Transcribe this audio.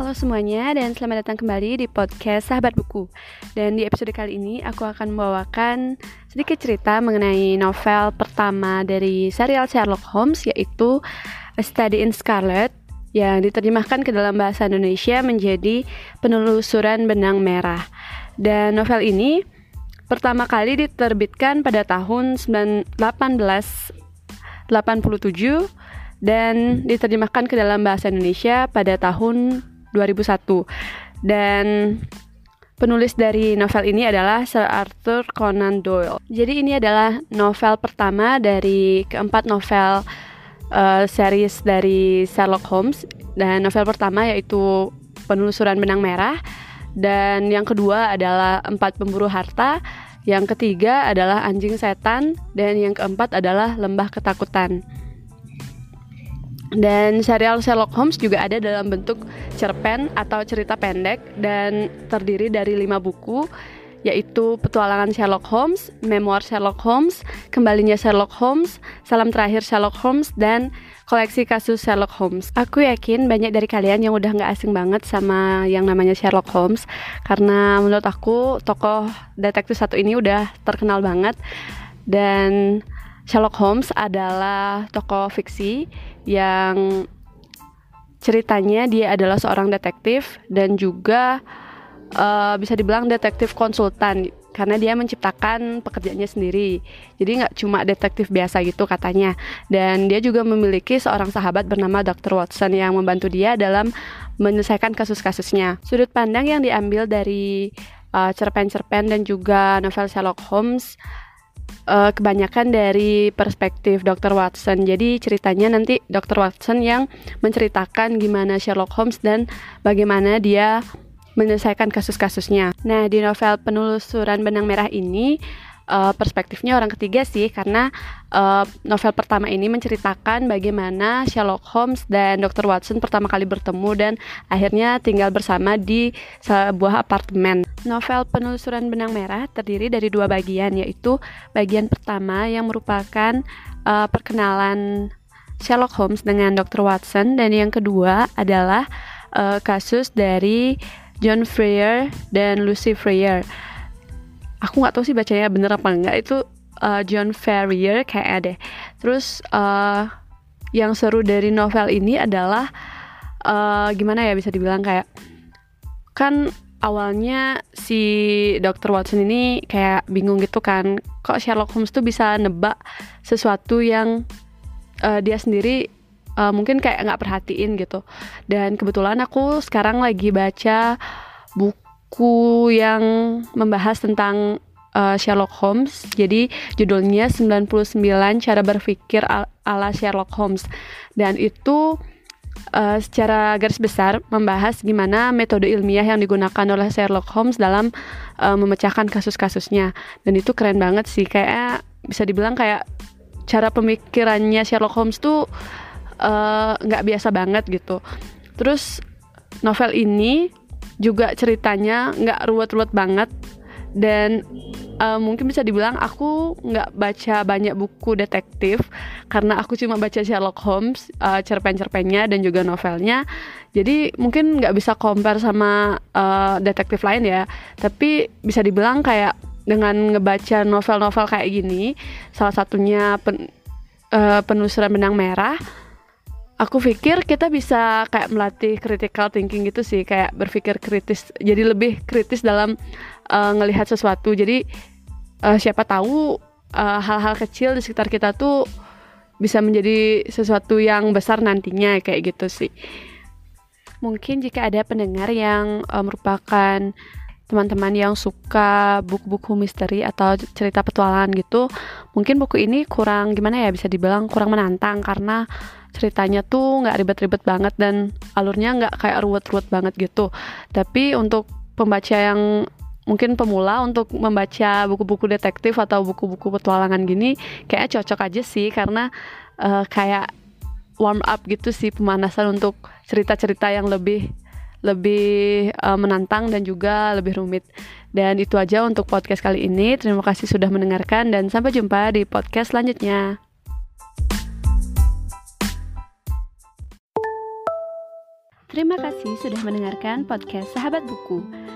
Halo semuanya dan selamat datang kembali di podcast Sahabat Buku. Dan di episode kali ini aku akan membawakan sedikit cerita mengenai novel pertama dari serial Sherlock Holmes yaitu A Study in Scarlet yang diterjemahkan ke dalam bahasa Indonesia menjadi Penelusuran Benang Merah. Dan novel ini pertama kali diterbitkan pada tahun 1887 dan diterjemahkan ke dalam bahasa Indonesia pada tahun 2001. Dan penulis dari novel ini adalah Sir Arthur Conan Doyle. Jadi ini adalah novel pertama dari keempat novel uh, series dari Sherlock Holmes dan novel pertama yaitu Penelusuran Benang Merah dan yang kedua adalah Empat Pemburu Harta, yang ketiga adalah Anjing Setan dan yang keempat adalah Lembah Ketakutan. Dan serial Sherlock Holmes juga ada dalam bentuk cerpen atau cerita pendek dan terdiri dari lima buku yaitu Petualangan Sherlock Holmes, Memoir Sherlock Holmes, Kembalinya Sherlock Holmes, Salam Terakhir Sherlock Holmes, dan Koleksi Kasus Sherlock Holmes. Aku yakin banyak dari kalian yang udah nggak asing banget sama yang namanya Sherlock Holmes, karena menurut aku tokoh detektif satu ini udah terkenal banget, dan Sherlock Holmes adalah tokoh fiksi yang ceritanya dia adalah seorang detektif dan juga uh, bisa dibilang detektif konsultan karena dia menciptakan pekerjaannya sendiri. Jadi nggak cuma detektif biasa gitu katanya. Dan dia juga memiliki seorang sahabat bernama Dr. Watson yang membantu dia dalam menyelesaikan kasus-kasusnya. Sudut pandang yang diambil dari uh, cerpen-cerpen dan juga novel Sherlock Holmes uh, kebanyakan dari perspektif Dr. Watson. Jadi ceritanya nanti Dr. Watson yang menceritakan gimana Sherlock Holmes dan bagaimana dia menyelesaikan kasus-kasusnya. Nah, di novel Penelusuran Benang Merah ini uh, perspektifnya orang ketiga sih karena uh, novel pertama ini menceritakan bagaimana Sherlock Holmes dan Dr. Watson pertama kali bertemu dan akhirnya tinggal bersama di sebuah apartemen. Novel Penelusuran Benang Merah terdiri dari dua bagian yaitu bagian pertama yang merupakan uh, perkenalan Sherlock Holmes dengan Dr. Watson dan yang kedua adalah uh, kasus dari John Freyer dan Lucy Freyer. Aku nggak tahu sih bacanya bener apa enggak itu uh, John Ferrier kayak deh. Terus uh, yang seru dari novel ini adalah uh, gimana ya bisa dibilang kayak kan awalnya si Dr. Watson ini kayak bingung gitu kan kok Sherlock Holmes tuh bisa nebak sesuatu yang uh, dia sendiri uh, mungkin kayak nggak perhatiin gitu dan kebetulan aku sekarang lagi baca buku yang membahas tentang uh, Sherlock Holmes jadi judulnya 99 cara berpikir ala Sherlock Holmes dan itu uh, secara garis besar membahas gimana metode ilmiah yang digunakan oleh Sherlock Holmes dalam uh, memecahkan kasus-kasusnya. Dan itu keren banget sih kayak bisa dibilang kayak cara pemikirannya Sherlock Holmes tuh Eh, nggak uh, biasa banget gitu. Terus novel ini juga ceritanya nggak ruwet-ruwet banget dan uh, mungkin bisa dibilang aku nggak baca banyak buku detektif karena aku cuma baca Sherlock Holmes uh, cerpen-cerpennya dan juga novelnya. Jadi mungkin nggak bisa compare sama uh, detektif lain ya. Tapi bisa dibilang kayak dengan ngebaca novel-novel kayak gini salah satunya pen, uh, penelusuran benang merah aku pikir kita bisa kayak melatih critical thinking gitu sih kayak berpikir kritis jadi lebih kritis dalam uh, ngelihat sesuatu. Jadi uh, siapa tahu eh, hal-hal uh, kecil di sekitar kita tuh bisa menjadi sesuatu yang besar nantinya kayak gitu sih. Mungkin jika ada pendengar yang uh, merupakan teman-teman yang suka buku-buku misteri atau cerita petualangan gitu mungkin buku ini kurang gimana ya bisa dibilang kurang menantang karena ceritanya tuh nggak ribet-ribet banget dan alurnya nggak kayak ruwet-ruwet banget gitu. Tapi untuk pembaca yang mungkin pemula untuk membaca buku-buku detektif atau buku-buku petualangan gini kayaknya cocok aja sih karena uh, kayak warm up gitu sih pemanasan untuk cerita-cerita yang lebih lebih uh, menantang dan juga lebih rumit. Dan itu aja untuk podcast kali ini. Terima kasih sudah mendengarkan dan sampai jumpa di podcast selanjutnya. Terima kasih sudah mendengarkan podcast Sahabat Buku.